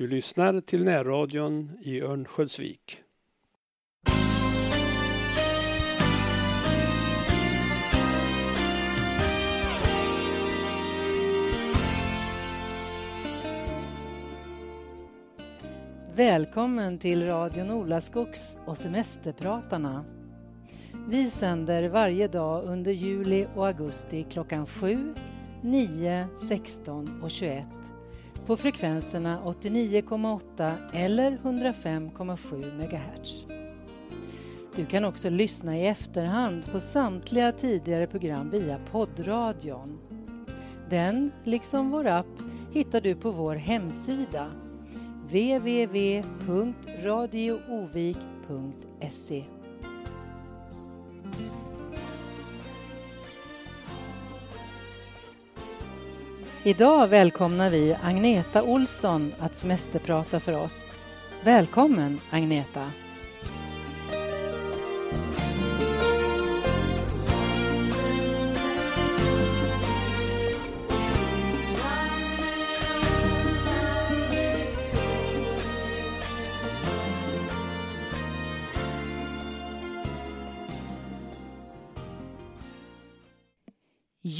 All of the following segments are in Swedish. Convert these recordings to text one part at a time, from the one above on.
Du lyssnar till närradion i Örnsköldsvik. Välkommen till radion Olaskogs och Semesterpratarna. Vi sänder varje dag under juli och augusti klockan 7, 9, 16 och 21 på frekvenserna 89,8 eller 105,7 MHz. Du kan också lyssna i efterhand på samtliga tidigare program via poddradion. Den, liksom vår app, hittar du på vår hemsida www.radioovik.se Idag välkomnar vi Agneta Olsson att semesterprata för oss. Välkommen Agneta!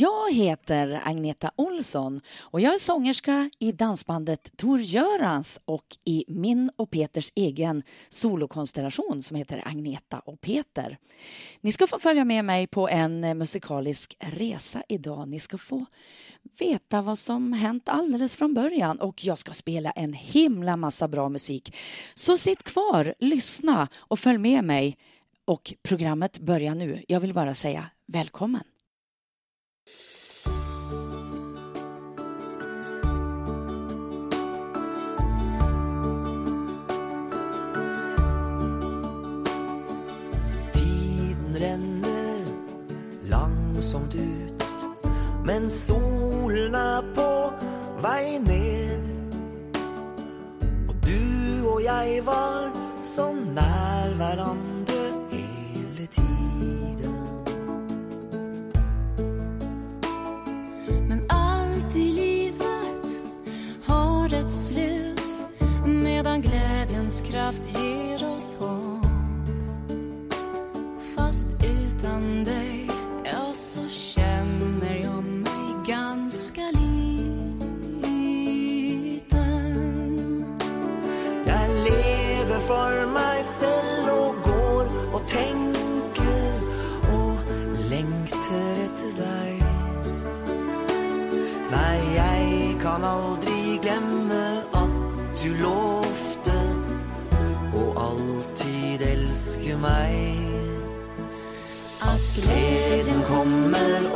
Jag heter Agneta Olsson och jag är sångerska i dansbandet Tor Görans och i min och Peters egen solokonstellation som heter Agneta och Peter. Ni ska få följa med mig på en eh, musikalisk resa idag. Ni ska få veta vad som hänt alldeles från början och jag ska spela en himla massa bra musik. Så sitt kvar, lyssna och följ med mig och programmet börjar nu. Jag vill bara säga välkommen. Ränner långsamt ut. Men solen på väg ned. Och du och jag var så nära varandra hela tiden. Men allt i livet har ett slut Medan glädjens kraft ger Glädjen kommer.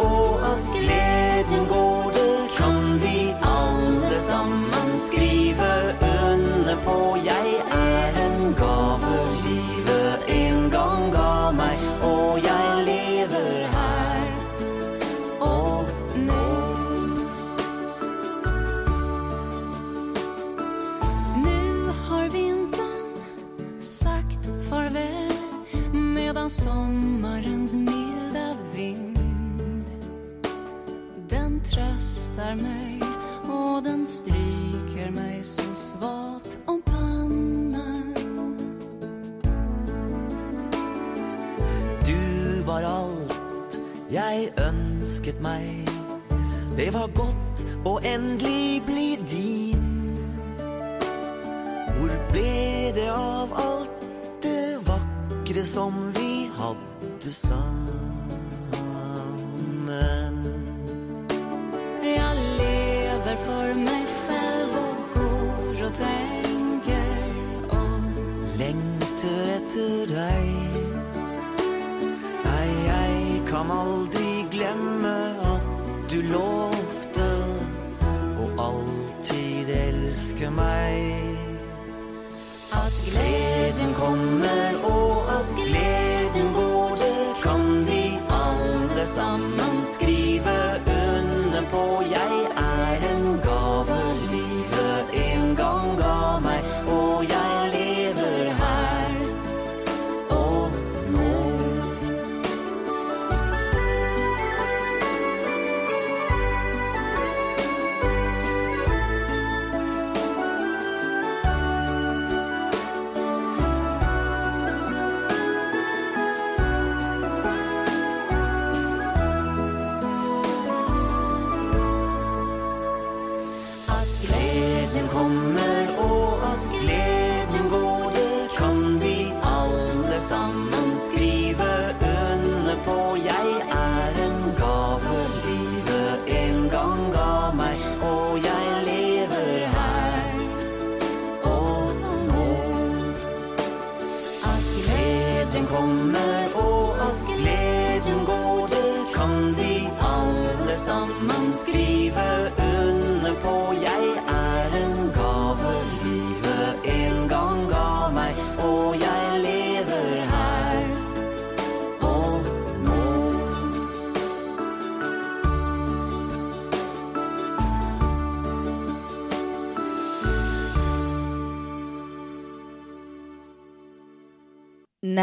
Ønsket meg. Det var godt å endelig bli din. Hvor ble det av alt det vakre som vi hadde sammen? Jag lever för mig själv och går och tänker och Lengter etter deg. Nei, jeg kan aldri glemme at du lovte å alltid elske meg. At gleden kommer og at gleden går, det kan vi alle sammen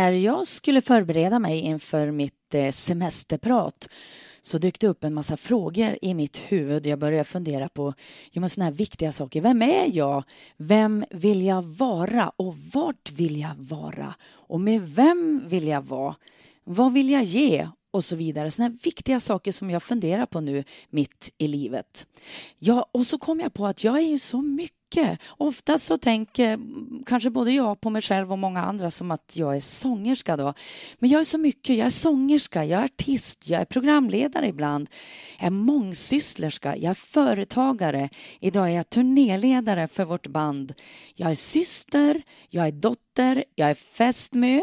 När jag skulle förbereda mig inför mitt eh, semesterprat så dök det upp en massa frågor i mitt huvud. Jag började fundera på jo, men såna här viktiga saker. Vem är jag? Vem vill jag vara? Och vart vill jag vara? Och med vem vill jag vara? Vad vill jag ge? Och så vidare. Såna här viktiga saker som jag funderar på nu mitt i livet. Ja, och så kom jag på att jag är ju så mycket. Ofta så tänker kanske både jag på mig själv och många andra som att jag är sångerska då. Men jag är så mycket. Jag är sångerska, jag är artist, jag är programledare ibland. Jag är mångsysslerska, jag är företagare. Idag är jag turnéledare för vårt band. Jag är syster, jag är dotter, jag är fästmö,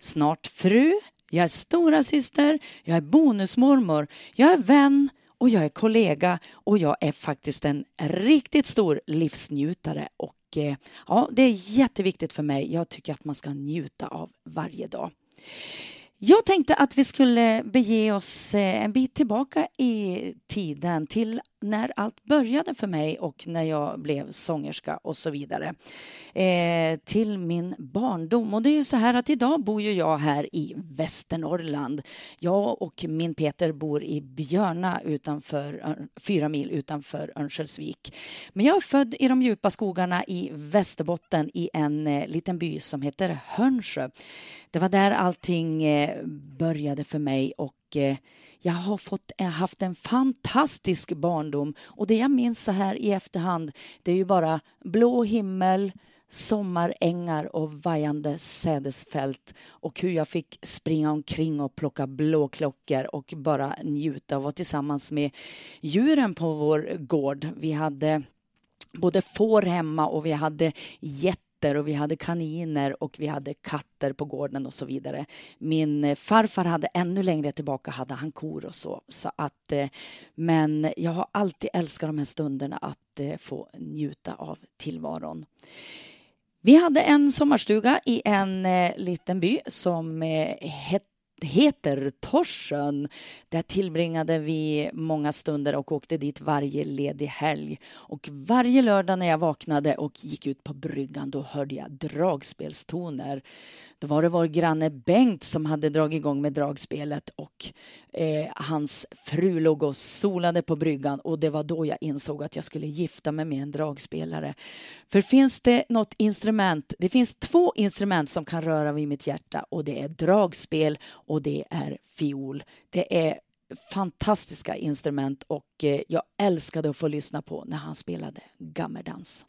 snart fru. Jag är stora syster, jag är bonusmormor, jag är vän och jag är kollega och jag är faktiskt en riktigt stor livsnjutare och eh, ja, det är jätteviktigt för mig. Jag tycker att man ska njuta av varje dag. Jag tänkte att vi skulle bege oss eh, en bit tillbaka i tiden till när allt började för mig och när jag blev sångerska och så vidare. Eh, till min barndom. Och det är ju så här att idag bor ju jag här i Västernorrland. Jag och min Peter bor i Björna utanför, eh, fyra mil utanför Örnsköldsvik. Men jag är född i de djupa skogarna i Västerbotten i en eh, liten by som heter Hörnsjö. Det var där allting eh, började för mig och eh, jag har fått, jag har haft en fantastisk barndom och det jag minns så här i efterhand det är ju bara blå himmel, sommarängar och vajande sädesfält och hur jag fick springa omkring och plocka blåklockor och bara njuta och vara tillsammans med djuren på vår gård. Vi hade både får hemma och vi hade getter och vi hade kaniner och vi hade katter på gården och så vidare. Min eh, farfar hade ännu längre tillbaka hade han kor och så. så att, eh, men jag har alltid älskat de här stunderna att eh, få njuta av tillvaron. Vi hade en sommarstuga i en liten by som hette heter Torsön. Där tillbringade vi många stunder och åkte dit varje ledig helg. Och varje lördag när jag vaknade och gick ut på bryggan då hörde jag dragspelstoner. Då var det vår granne Bengt som hade dragit igång med dragspelet och eh, hans fru låg och solade på bryggan och det var då jag insåg att jag skulle gifta mig med en dragspelare. För finns det något instrument, det finns två instrument som kan röra vid mitt hjärta och det är dragspel och det är fiol. Det är fantastiska instrument och eh, jag älskade att få lyssna på när han spelade gammerdans.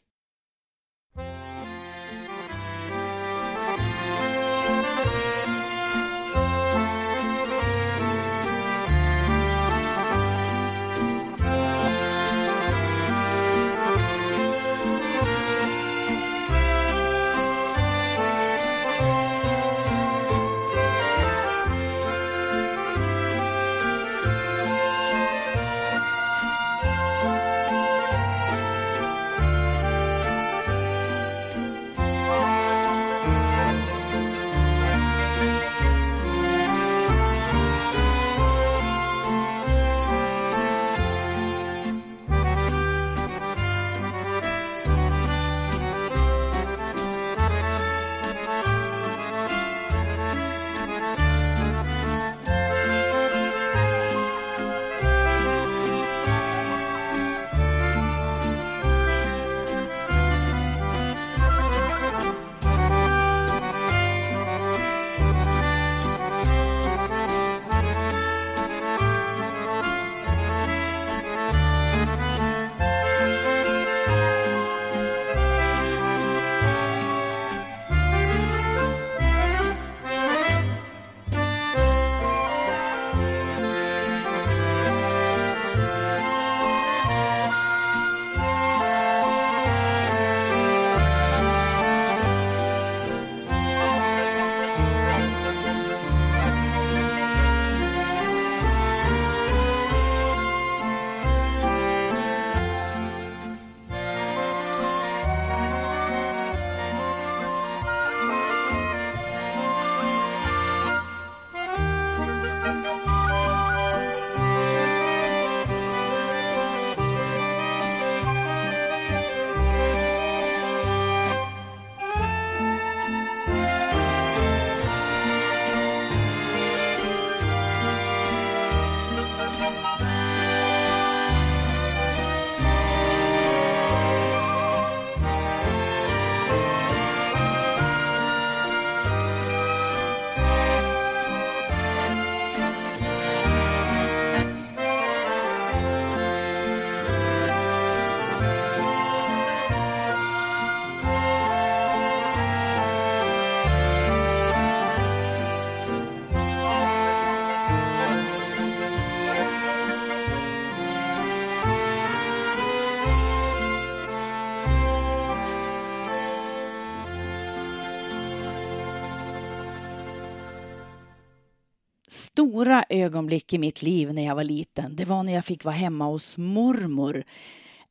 Stora ögonblick i mitt liv när jag var liten, det var när jag fick vara hemma hos mormor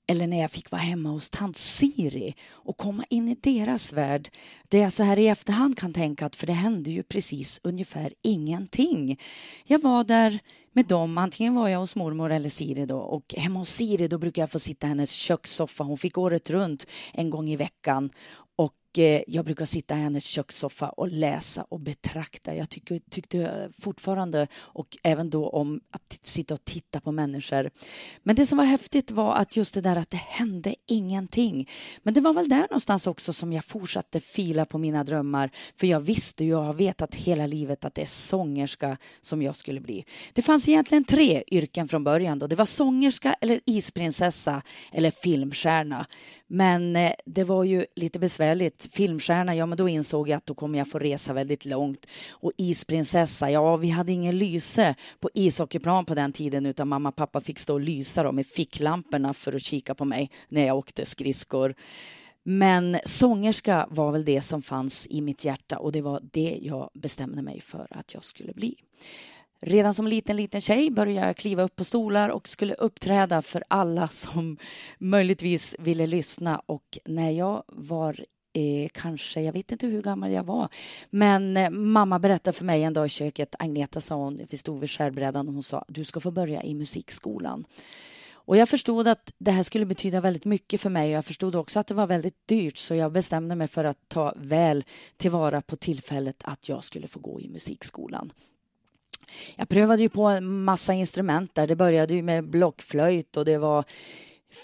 eller när jag fick vara hemma hos tant Siri och komma in i deras värld. Det jag så här i efterhand kan tänka att för det hände ju precis ungefär ingenting. Jag var där med dem. Antingen var jag hos mormor eller Siri då och hemma hos Siri då brukar jag få sitta i hennes kökssoffa. Hon fick året runt en gång i veckan Eh, jag brukar sitta i hennes kökssoffa och läsa och betrakta. Jag tycker, tyckte fortfarande, och även då om att sitta och titta på människor. Men det som var häftigt var att just det där att det hände ingenting. Men det var väl där någonstans också som jag fortsatte fila på mina drömmar. För jag visste ju och har vetat hela livet att det är sångerska som jag skulle bli. Det fanns egentligen tre yrken från början. Då. Det var sångerska eller isprinsessa eller filmstjärna. Men eh, det var ju lite besvärligt. Filmstjärna, ja men då insåg jag att då kommer jag få resa väldigt långt. Och isprinsessa, ja vi hade ingen lyse på ishockeyplan på den tiden utan mamma och pappa fick stå och lysa då med ficklamporna för att kika på mig när jag åkte skridskor. Men sångerska var väl det som fanns i mitt hjärta och det var det jag bestämde mig för att jag skulle bli. Redan som liten, liten tjej började jag kliva upp på stolar och skulle uppträda för alla som möjligtvis ville lyssna. Och när jag var eh, kanske, jag vet inte hur gammal jag var, men eh, mamma berättade för mig en dag i köket, Agneta sa hon, vi stod vid skärbrädan och hon sa, du ska få börja i musikskolan. Och jag förstod att det här skulle betyda väldigt mycket för mig. och Jag förstod också att det var väldigt dyrt så jag bestämde mig för att ta väl tillvara på tillfället att jag skulle få gå i musikskolan. Jag prövade ju på en massa instrument där. Det började ju med blockflöjt och det var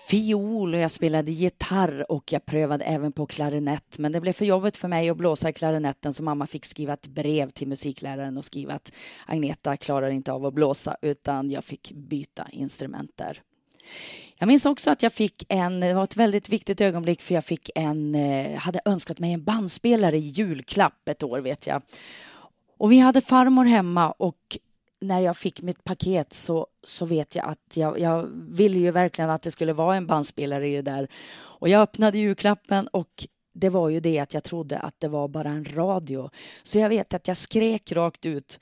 fiol och jag spelade gitarr och jag prövade även på klarinett. Men det blev för jobbigt för mig att blåsa i klarinetten så mamma fick skriva ett brev till musikläraren och skriva att Agneta klarar inte av att blåsa utan jag fick byta instrument där. Jag minns också att jag fick en, det var ett väldigt viktigt ögonblick för jag fick en, eh, hade önskat mig en bandspelare i julklapp ett år vet jag. Och vi hade farmor hemma och när jag fick mitt paket så, så vet jag att jag, jag ville ju verkligen att det skulle vara en bandspelare i det där. Och jag öppnade julklappen och det var ju det att jag trodde att det var bara en radio. Så jag vet att jag skrek rakt ut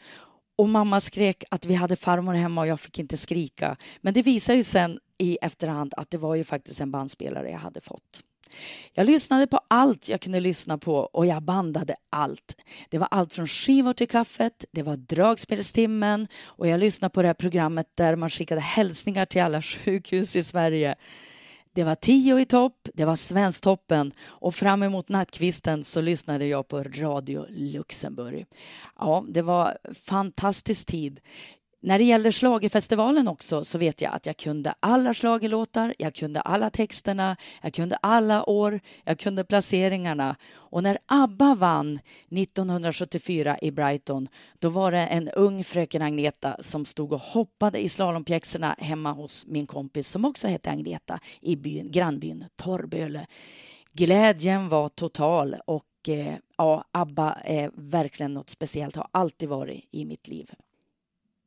och mamma skrek att vi hade farmor hemma och jag fick inte skrika. Men det visade ju sen i efterhand att det var ju faktiskt en bandspelare jag hade fått. Jag lyssnade på allt jag kunde lyssna på och jag bandade allt. Det var allt från skivor till kaffet, det var dragspelstimmen och jag lyssnade på det här programmet där man skickade hälsningar till alla sjukhus i Sverige. Det var tio i topp, det var Svensktoppen och fram emot nattkvisten så lyssnade jag på Radio Luxemburg. Ja, det var fantastisk tid. När det gäller slagerfestivalen också så vet jag att jag kunde alla slagelåtar, jag kunde alla texterna, jag kunde alla år, jag kunde placeringarna. Och när ABBA vann 1974 i Brighton, då var det en ung fröken Agneta som stod och hoppade i slalompjäxorna hemma hos min kompis som också hette Agneta i byn, grannbyn Torrböle. Glädjen var total och eh, ja, ABBA är verkligen något speciellt, har alltid varit i mitt liv.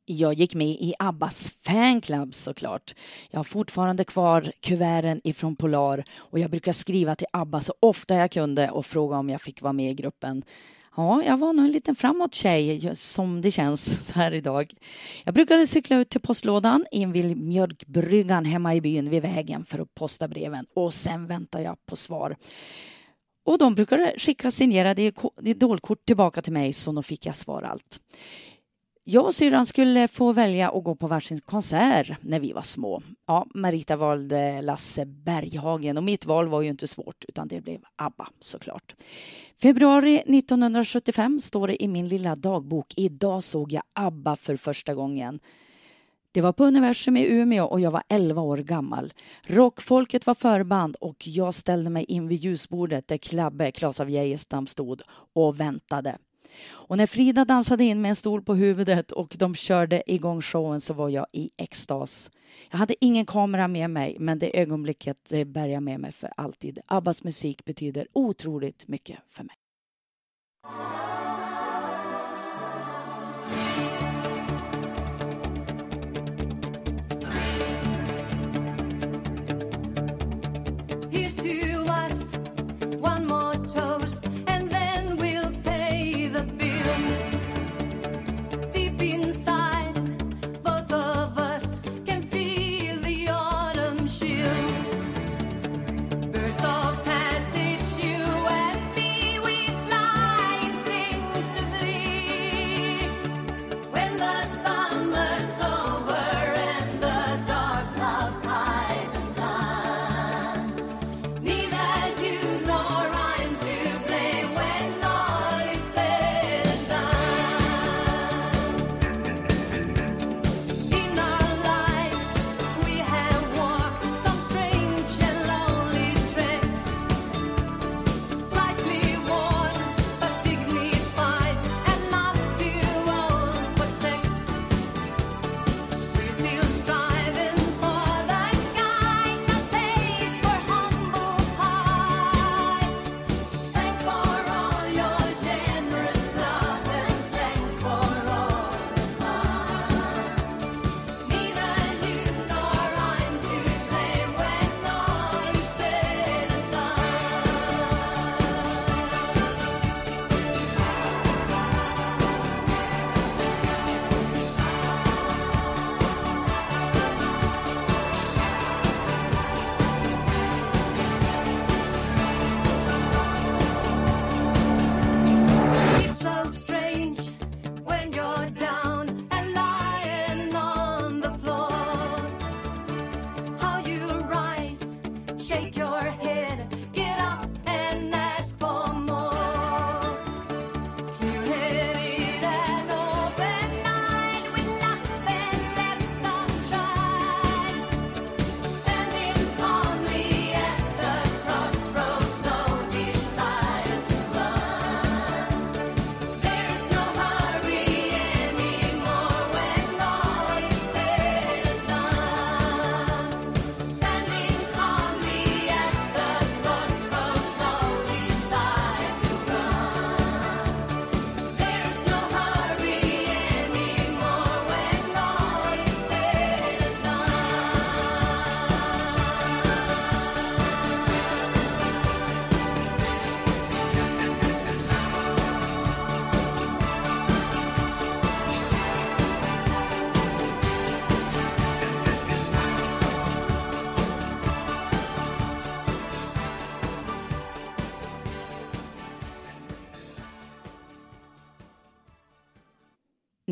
Jag gick med i Abbas fanclub såklart. Jag har fortfarande kvar kuverten ifrån Polar och jag brukar skriva till Abba så ofta jag kunde och fråga om jag fick vara med i gruppen. Ja, jag var nog en liten framåt tjej som det känns så här idag. Jag brukade cykla ut till postlådan invid mjölkbryggan hemma i byn vid vägen för att posta breven och sen väntar jag på svar. Och de brukade skicka signerade idolkort tillbaka till mig så då fick jag svar allt. Jag och syrran skulle få välja att gå på varsin konsert när vi var små. Ja, Marita valde Lasse Berghagen och mitt val var ju inte svårt utan det blev ABBA såklart. Februari 1975 står det i min lilla dagbok. Idag såg jag ABBA för första gången. Det var på Universum i Umeå och jag var 11 år gammal. Rockfolket var förband och jag ställde mig in vid ljusbordet där Klabbe, Klas av Geijerstam, stod och väntade. Och när Frida dansade in med en stol på huvudet och de körde igång showen så var jag i extas. Jag hade ingen kamera med mig, men det ögonblicket eh, bär jag med mig för alltid. Abbas musik betyder otroligt mycket för mig.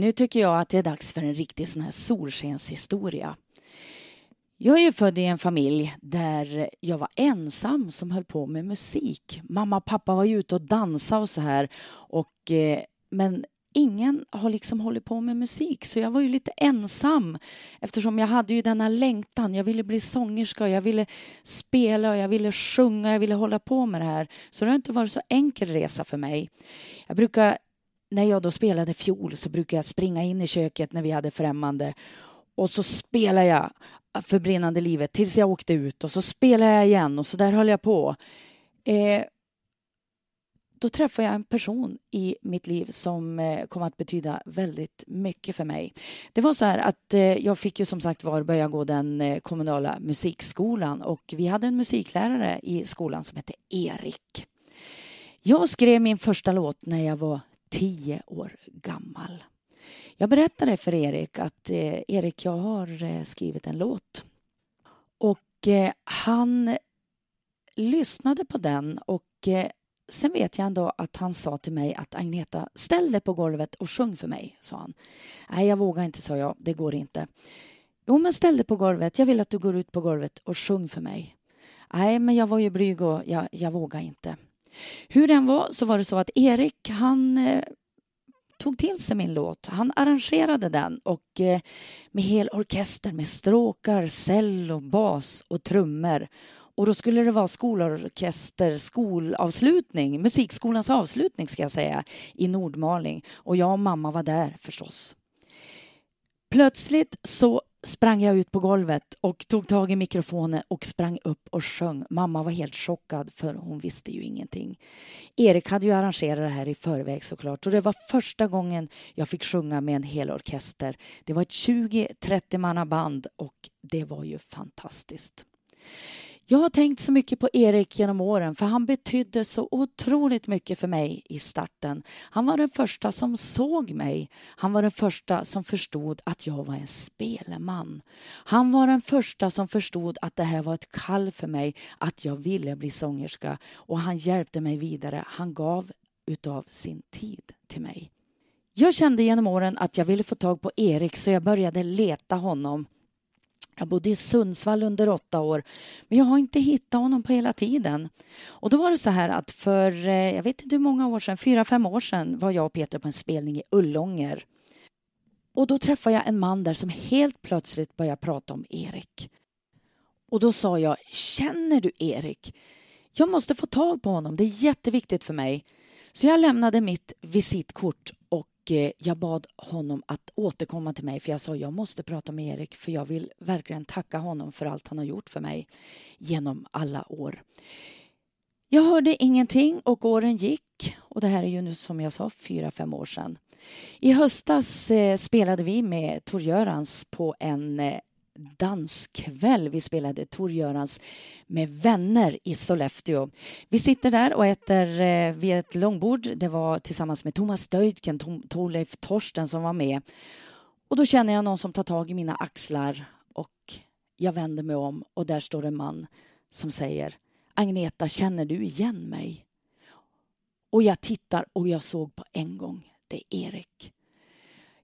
Nu tycker jag att det är dags för en riktig sån här solskenshistoria. Jag är ju född i en familj där jag var ensam som höll på med musik. Mamma och pappa var ju ute och dansade och så här. Och, eh, men ingen har liksom hållit på med musik så jag var ju lite ensam eftersom jag hade ju denna längtan. Jag ville bli sångerska, jag ville spela, och jag ville sjunga, jag ville hålla på med det här. Så det har inte varit så enkel resa för mig. Jag brukar, när jag då spelade fiol så brukade jag springa in i köket när vi hade främmande och så spelade jag för brinnande livet tills jag åkte ut och så spelade jag igen och så där höll jag på. Eh, då träffade jag en person i mitt liv som eh, kom att betyda väldigt mycket för mig. Det var så här att eh, jag fick ju som sagt var börja gå den eh, kommunala musikskolan och vi hade en musiklärare i skolan som hette Erik. Jag skrev min första låt när jag var tio år gammal. Jag berättade för Erik att eh, Erik, jag har eh, skrivit en låt. Och eh, han lyssnade på den och Sen vet jag ändå att han sa till mig att Agneta, ställ dig på golvet och sjung för mig, sa han. Nej, jag vågar inte, sa jag. Det går inte. Jo, men ställ dig på golvet. Jag vill att du går ut på golvet och sjung för mig. Nej, men jag var ju blyg och jag, jag vågade inte. Hur den var så var det så att Erik, han eh, tog till sig min låt. Han arrangerade den och eh, med hel orkester med stråkar, cello, bas och trummor och då skulle det vara skolorkester, skolavslutning, musikskolans avslutning ska jag säga, i Nordmaling. Och jag och mamma var där förstås. Plötsligt så sprang jag ut på golvet och tog tag i mikrofonen och sprang upp och sjöng. Mamma var helt chockad för hon visste ju ingenting. Erik hade ju arrangerat det här i förväg såklart och det var första gången jag fick sjunga med en hel orkester. Det var ett 20-30 manna band och det var ju fantastiskt. Jag har tänkt så mycket på Erik genom åren för han betydde så otroligt mycket för mig i starten. Han var den första som såg mig. Han var den första som förstod att jag var en speleman. Han var den första som förstod att det här var ett kall för mig, att jag ville bli sångerska och han hjälpte mig vidare. Han gav utav sin tid till mig. Jag kände genom åren att jag ville få tag på Erik så jag började leta honom jag bodde i Sundsvall under åtta år, men jag har inte hittat honom på hela tiden. Och då var det så här att för, eh, jag vet inte hur många år sedan, fyra, fem år sedan var jag och Peter på en spelning i Ullånger. Och då träffade jag en man där som helt plötsligt började prata om Erik. Och då sa jag, känner du Erik? Jag måste få tag på honom, det är jätteviktigt för mig. Så jag lämnade mitt visitkort Eh, jag bad honom att återkomma till mig för jag sa jag måste prata med Erik för jag vill verkligen tacka honom för allt han har gjort för mig genom alla år. Jag hörde ingenting och åren gick och det här är ju nu som jag sa fyra, fem år sedan. I höstas eh, spelade vi med Tor Görans på en eh, danskväll. Vi spelade Tor Görans med vänner i Sollefteå. Vi sitter där och äter eh, vid ett långbord. Det var tillsammans med Thomas Döjdken, Torleif Torsten som var med. Och då känner jag någon som tar tag i mina axlar och jag vänder mig om och där står en man som säger Agneta, känner du igen mig? Och jag tittar och jag såg på en gång, det är Erik.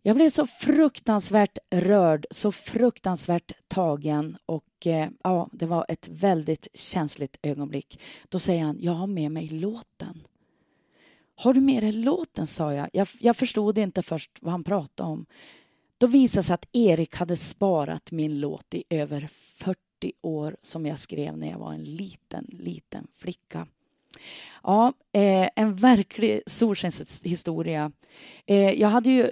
Jag blev så fruktansvärt rörd, så fruktansvärt tagen och eh, ja, det var ett väldigt känsligt ögonblick. Då säger han, jag har med mig låten. Har du med dig låten, sa jag. jag. Jag förstod inte först vad han pratade om. Då visade sig att Erik hade sparat min låt i över 40 år som jag skrev när jag var en liten, liten flicka. Ja, eh, en verklig solskenshistoria. Eh, jag hade ju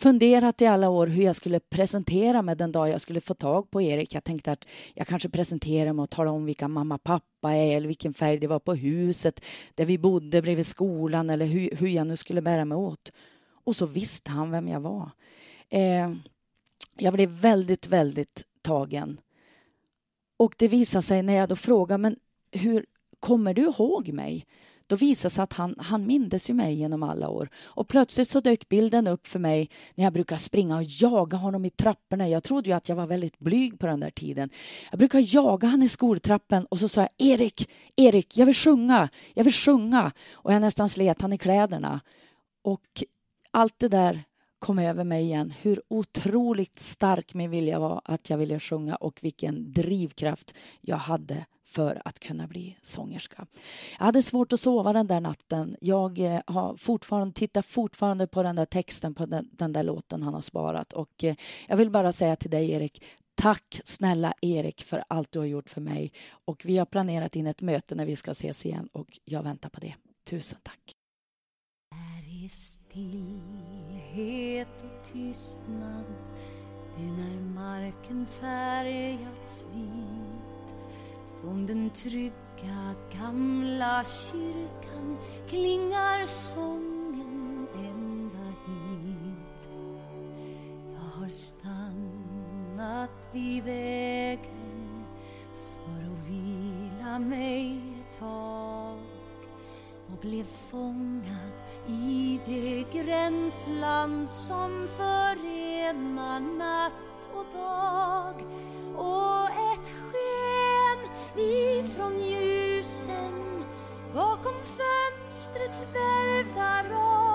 funderat i alla år hur jag skulle presentera mig den dag jag skulle få tag på Erik. Jag tänkte att jag kanske presenterar mig och talar om vilka mamma och pappa är eller vilken färg det var på huset där vi bodde bredvid skolan eller hur, hur jag nu skulle bära mig åt. Och så visste han vem jag var. Eh, jag blev väldigt, väldigt tagen. Och det visade sig när jag då frågade, men hur kommer du ihåg mig? Då visade det sig att han, han mindes ju mig genom alla år. Och plötsligt så dök bilden upp för mig när jag brukar springa och jaga honom i trapporna. Jag trodde ju att jag var väldigt blyg på den där tiden. Jag brukar jaga honom i skoltrappen och så sa jag Erik, Erik, jag vill sjunga, jag vill sjunga. Och jag nästan slet han i kläderna. Och allt det där kom över mig igen hur otroligt stark min vilja var att jag ville sjunga och vilken drivkraft jag hade för att kunna bli sångerska. Jag hade svårt att sova den där natten. Jag eh, har fortfarande, tittar fortfarande på den där texten på den, den där låten han har sparat och eh, jag vill bara säga till dig Erik, Tack snälla Erik för allt du har gjort för mig. Och vi har planerat in ett möte när vi ska ses igen och jag väntar på det. Tusen tack. Här är stillhet och tystnad nu när marken färgats vit från den trygga gamla kyrkan klingar sången ända hit. Jag har stannat vid vägen för att vila mig ett tag och blev fångad i det gränsland som förenar natt och dag och ett ifrån ljusen bakom fönstrets välvda rad.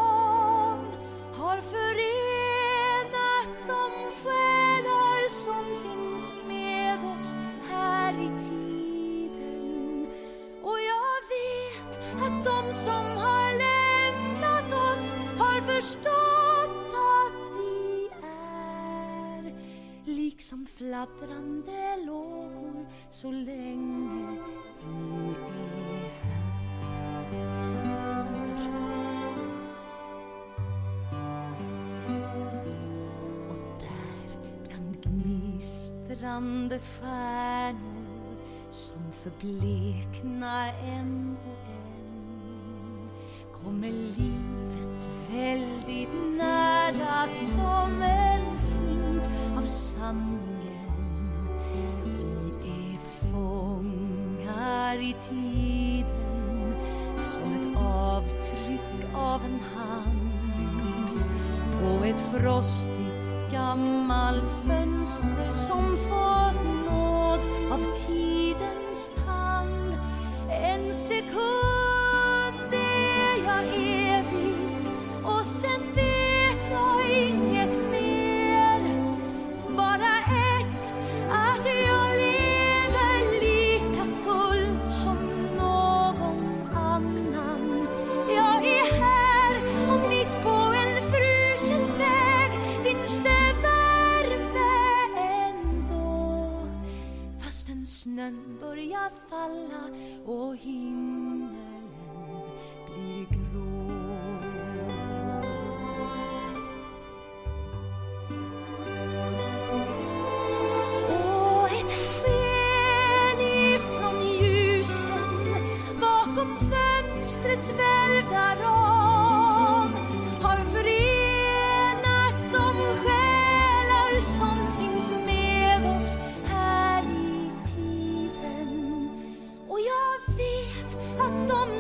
Gnistrande stjärnor som förbleknar en och en kommer livet väldigt nära som en skymt av sanningen. Vi är fångar i tiden som ett avtryck av en hand på ett frostigt fönster som fått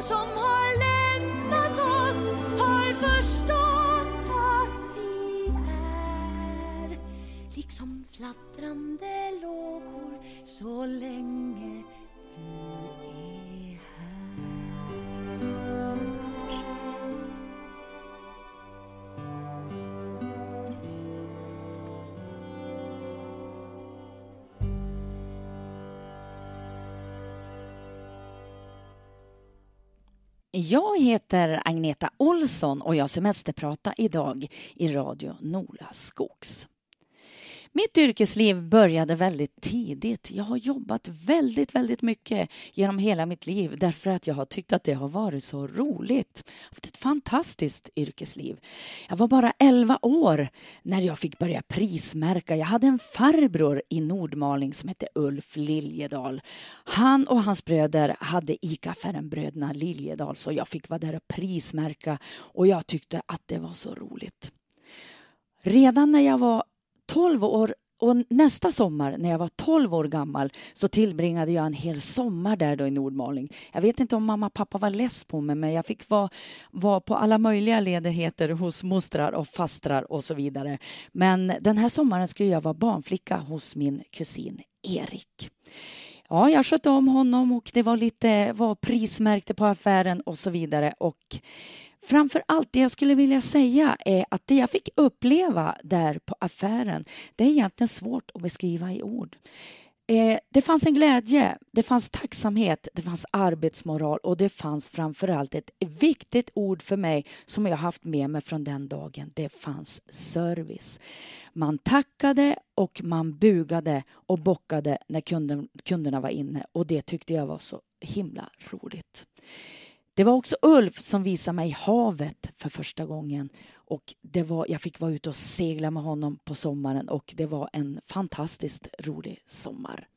som har Jag heter Agneta Olsson och jag semesterpratar idag i Radio Nola Skogs. Mitt yrkesliv började väldigt tidigt. Jag har jobbat väldigt, väldigt mycket genom hela mitt liv därför att jag har tyckt att det har varit så roligt. Jag har haft ett fantastiskt yrkesliv. Jag var bara 11 år när jag fick börja prismärka. Jag hade en farbror i Nordmaling som hette Ulf Liljedal. Han och hans bröder hade ICA-affären Bröderna Liljedal så jag fick vara där och prismärka och jag tyckte att det var så roligt. Redan när jag var 12 år och nästa sommar när jag var 12 år gammal så tillbringade jag en hel sommar där då i Nordmaling. Jag vet inte om mamma och pappa var less på mig men jag fick vara, vara på alla möjliga ledigheter hos mostrar och fastrar och så vidare. Men den här sommaren skulle jag vara barnflicka hos min kusin Erik. ja, jag skötte om honom och det var lite var prismärkte på affären och så vidare. Och framför allt det jag skulle vilja säga är att det jag fick uppleva där på affären, det är egentligen svårt att beskriva i ord. Eh, det fanns en glädje, det fanns tacksamhet, det fanns arbetsmoral och det fanns framför allt ett viktigt ord för mig som jag haft med mig från den dagen. Det fanns service. Man tackade och man bugade och bockade när kunden, kunderna var inne och det tyckte jag var så himla roligt. Det var också Ulf som visade mig havet för första gången och det var, jag fick vara ute och segla med honom på sommaren och det var en fantastiskt rolig sommar.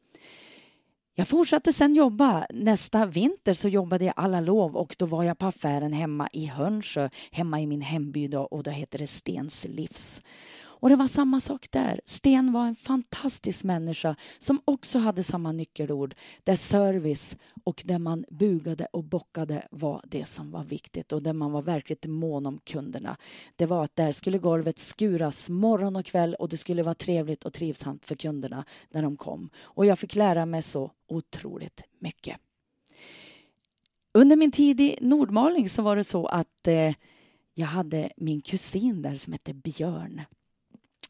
Jag fortsatte sen jobba. Nästa vinter så jobbade jag alla lov och då var jag på affären hemma i Hörnsjö, hemma i min hemby då, och då hette det Stens Livs. Och det var samma sak där. Sten var en fantastisk människa som också hade samma nyckelord där service och där man bugade och bockade var det som var viktigt och där man var verkligt mån om kunderna. Det var att där skulle golvet skuras morgon och kväll och det skulle vara trevligt och trivsamt för kunderna när de kom. Och jag fick lära mig så otroligt mycket. Under min tid i Nordmaling så var det så att eh, jag hade min kusin där som hette Björn.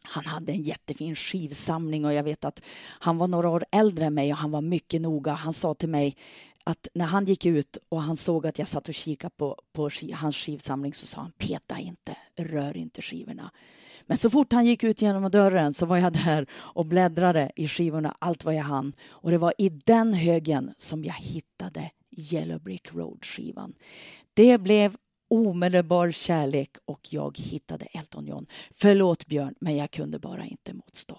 Han hade en jättefin skivsamling och jag vet att han var några år äldre än mig och han var mycket noga. Han sa till mig att när han gick ut och han såg att jag satt och kikade på, på hans skivsamling så sa han peta inte, rör inte skivorna. Men så fort han gick ut genom dörren så var jag där och bläddrade i skivorna allt vad jag hann. Och det var i den högen som jag hittade Yellow Brick Road-skivan. Det blev omedelbar kärlek och jag hittade Elton John. Förlåt Björn, men jag kunde bara inte motstå.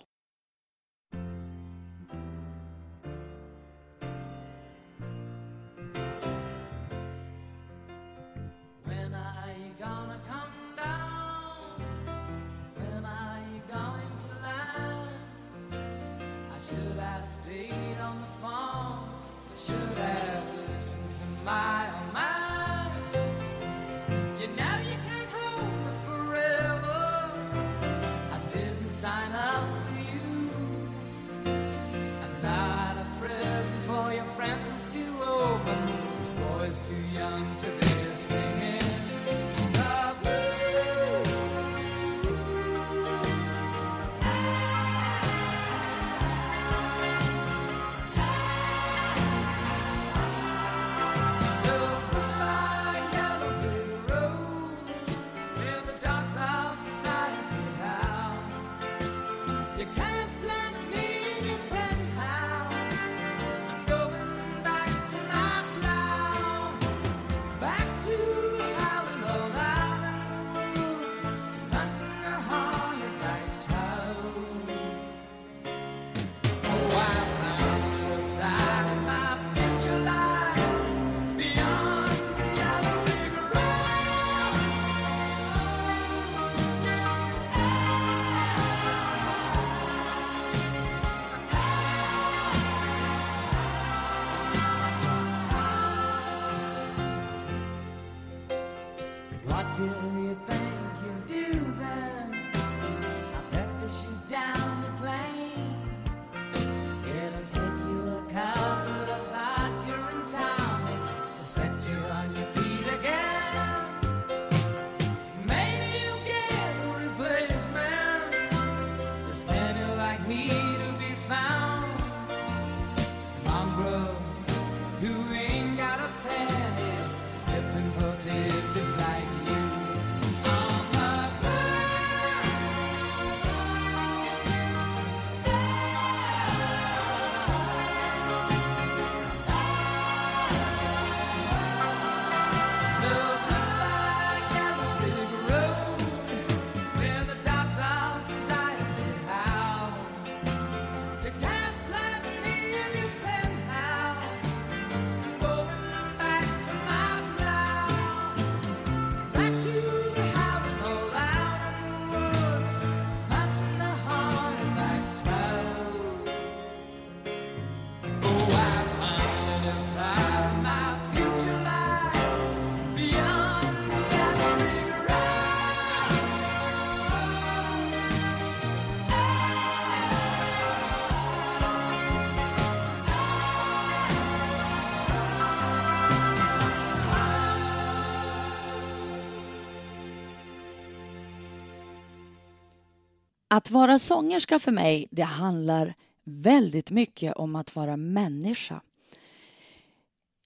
Att vara sångerska för mig, det handlar väldigt mycket om att vara människa.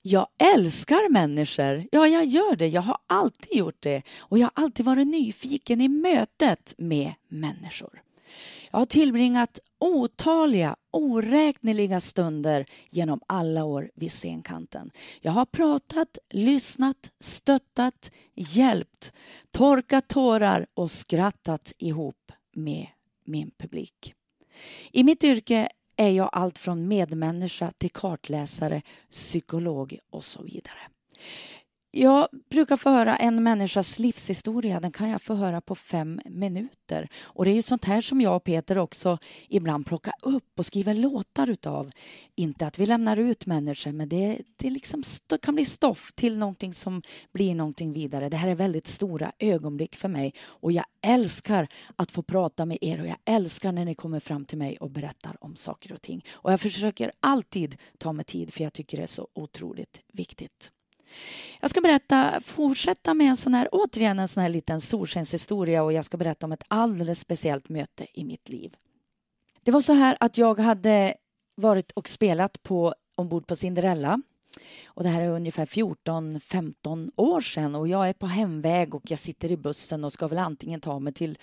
Jag älskar människor. Ja, jag gör det. Jag har alltid gjort det. Och jag har alltid varit nyfiken i mötet med människor. Jag har tillbringat otaliga, oräkneliga stunder genom alla år vid scenkanten. Jag har pratat, lyssnat, stöttat, hjälpt, torkat tårar och skrattat ihop med min publik. I mitt yrke är jag allt från medmänniska till kartläsare, psykolog och så vidare. Jag brukar få höra en människas livshistoria. Den kan jag få höra på fem minuter. Och Det är ju sånt här som jag och Peter också ibland plockar upp och skriver låtar utav. Inte att vi lämnar ut människor, men det, det liksom kan bli stoff till någonting som blir någonting vidare. Det här är väldigt stora ögonblick för mig och jag älskar att få prata med er och jag älskar när ni kommer fram till mig och berättar om saker och ting. Och jag försöker alltid ta mig tid för jag tycker det är så otroligt viktigt. Jag ska berätta, fortsätta med en sån här, återigen en sån här liten solskenshistoria och jag ska berätta om ett alldeles speciellt möte i mitt liv. Det var så här att jag hade varit och spelat på ombord på Cinderella. Och det här är ungefär 14-15 år sedan och jag är på hemväg och jag sitter i bussen och ska väl antingen ta mig till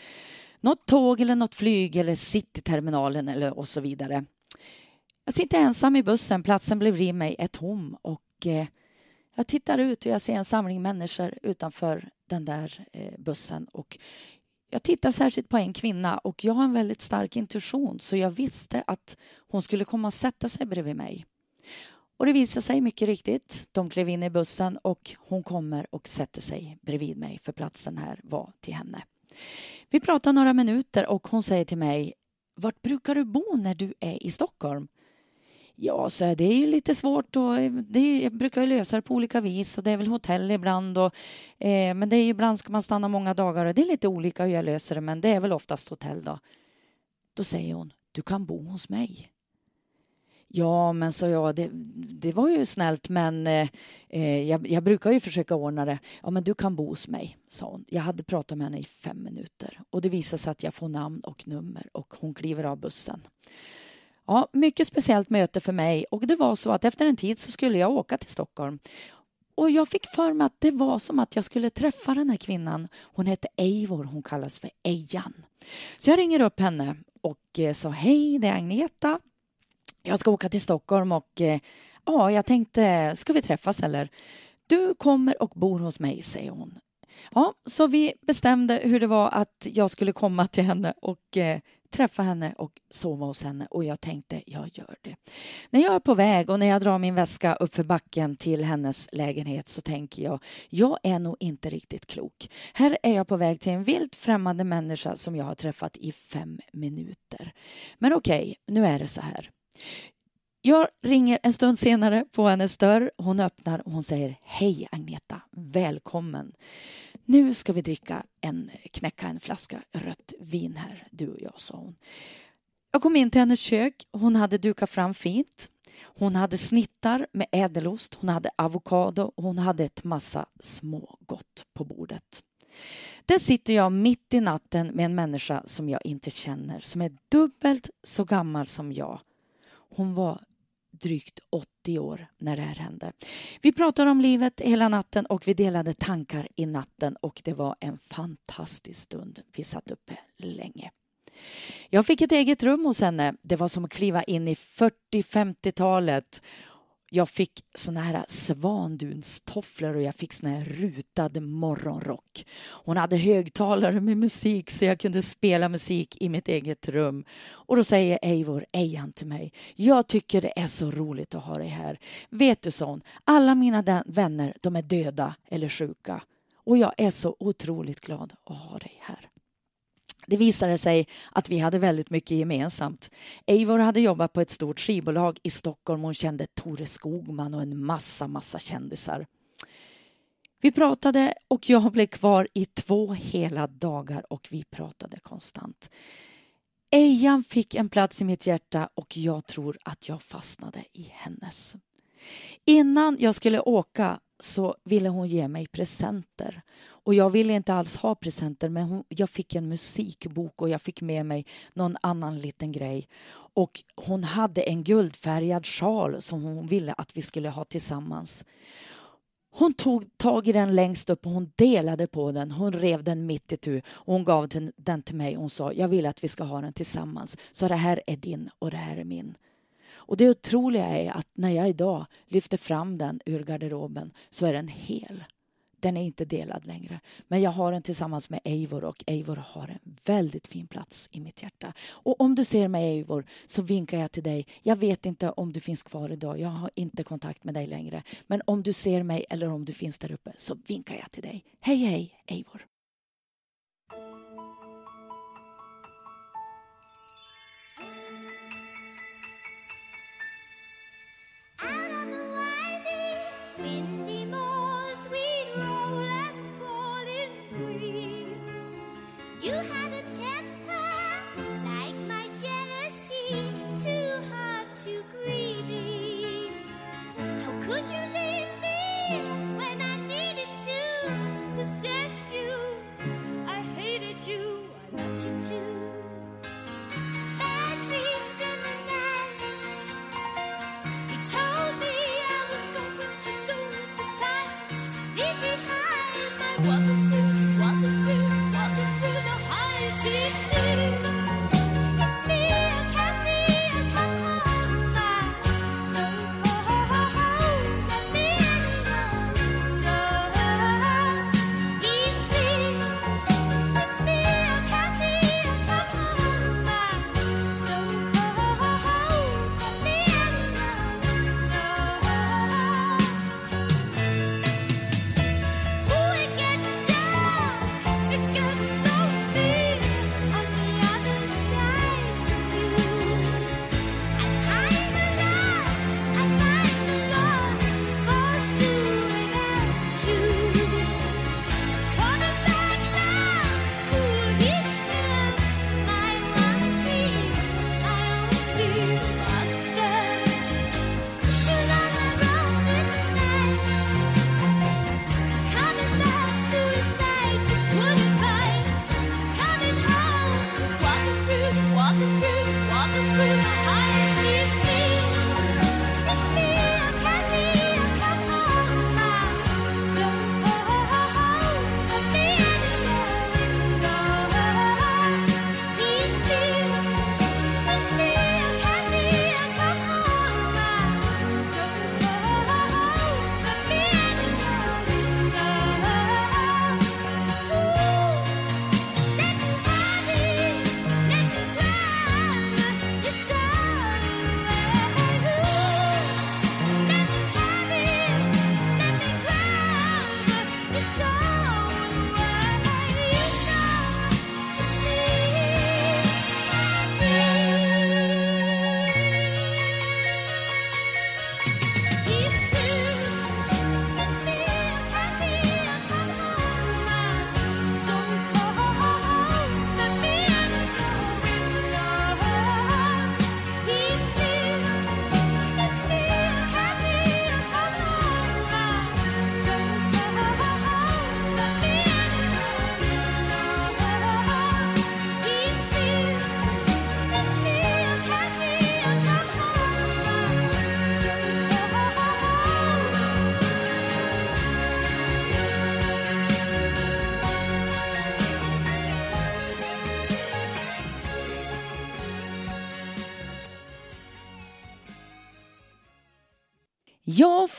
något tåg eller något flyg eller cityterminalen eller och så vidare. Jag sitter ensam i bussen, platsen bredvid mig är tom och eh, jag tittar ut och jag ser en samling människor utanför den där eh, bussen. Och jag tittar särskilt på en kvinna och jag har en väldigt stark intuition så jag visste att hon skulle komma och sätta sig bredvid mig. Och det visade sig mycket riktigt. De klev in i bussen och hon kommer och sätter sig bredvid mig för platsen här var till henne. Vi pratar några minuter och hon säger till mig Vart brukar du bo när du är i Stockholm? Ja, så det är ju lite svårt och det jag brukar lösa det på olika vis och det är väl hotell ibland och eh, men det är ju ibland ska man stanna många dagar och det är lite olika hur jag löser det men det är väl oftast hotell då. Då säger hon, du kan bo hos mig. Ja, men så jag, det, det var ju snällt men eh, eh, jag, jag, brukar ju försöka ordna det. Ja, men du kan bo hos mig, sa hon. Jag hade pratat med henne i fem minuter och det visade sig att jag får namn och nummer och hon kliver av bussen. Ja, mycket speciellt möte för mig och det var så att efter en tid så skulle jag åka till Stockholm. Och jag fick för mig att det var som att jag skulle träffa den här kvinnan. Hon hette Eivor, hon kallas för Ejan. Så jag ringer upp henne och eh, sa hej, det är Agneta. Jag ska åka till Stockholm och eh, ja, jag tänkte, ska vi träffas eller? Du kommer och bor hos mig, säger hon. Ja, så vi bestämde hur det var att jag skulle komma till henne och eh, träffa henne och sova hos henne och jag tänkte jag gör det. När jag är på väg och när jag drar min väska upp för backen till hennes lägenhet så tänker jag jag är nog inte riktigt klok. Här är jag på väg till en vilt främmande människa som jag har träffat i fem minuter. Men okej, okay, nu är det så här. Jag ringer en stund senare på hennes dörr. Hon öppnar och hon säger Hej Agneta, välkommen. Nu ska vi dricka en, knäcka en flaska rött vin här, du och jag, sa hon. Jag kom in till hennes kök. Hon hade dukat fram fint. Hon hade snittar med ädelost, hon hade avokado och hon hade ett massa smågott på bordet. Där sitter jag mitt i natten med en människa som jag inte känner, som är dubbelt så gammal som jag. Hon var drygt 80 år när det här hände. Vi pratade om livet hela natten och vi delade tankar i natten och det var en fantastisk stund. Vi satt uppe länge. Jag fick ett eget rum hos henne. Det var som att kliva in i 40-50-talet jag fick såna här svandunstofflor och jag fick sån här rutad morgonrock. Hon hade högtalare med musik så jag kunde spela musik i mitt eget rum. Och då säger Eivor, Ejan till mig, jag tycker det är så roligt att ha dig här. Vet du, son, alla mina vänner, de är döda eller sjuka. Och jag är så otroligt glad att ha dig här. Det visade sig att vi hade väldigt mycket gemensamt. Eivor hade jobbat på ett stort skivbolag i Stockholm. Hon kände Tore Skogman och en massa, massa kändisar. Vi pratade och jag blev kvar i två hela dagar och vi pratade konstant. Ejan fick en plats i mitt hjärta och jag tror att jag fastnade i hennes. Innan jag skulle åka så ville hon ge mig presenter och jag ville inte alls ha presenter men hon, jag fick en musikbok och jag fick med mig någon annan liten grej. Och hon hade en guldfärgad sjal som hon ville att vi skulle ha tillsammans. Hon tog tag i den längst upp och hon delade på den. Hon rev den mitt i tu och hon gav den till mig. Hon sa, jag vill att vi ska ha den tillsammans. Så det här är din och det här är min. Och det otroliga är att när jag idag lyfter fram den ur garderoben så är den hel. Den är inte delad längre. Men jag har den tillsammans med Eivor och Eivor har en väldigt fin plats i mitt hjärta. Och om du ser mig Eivor så vinkar jag till dig. Jag vet inte om du finns kvar idag. Jag har inte kontakt med dig längre. Men om du ser mig eller om du finns där uppe så vinkar jag till dig. Hej hej Eivor! Out on the winding wind Jag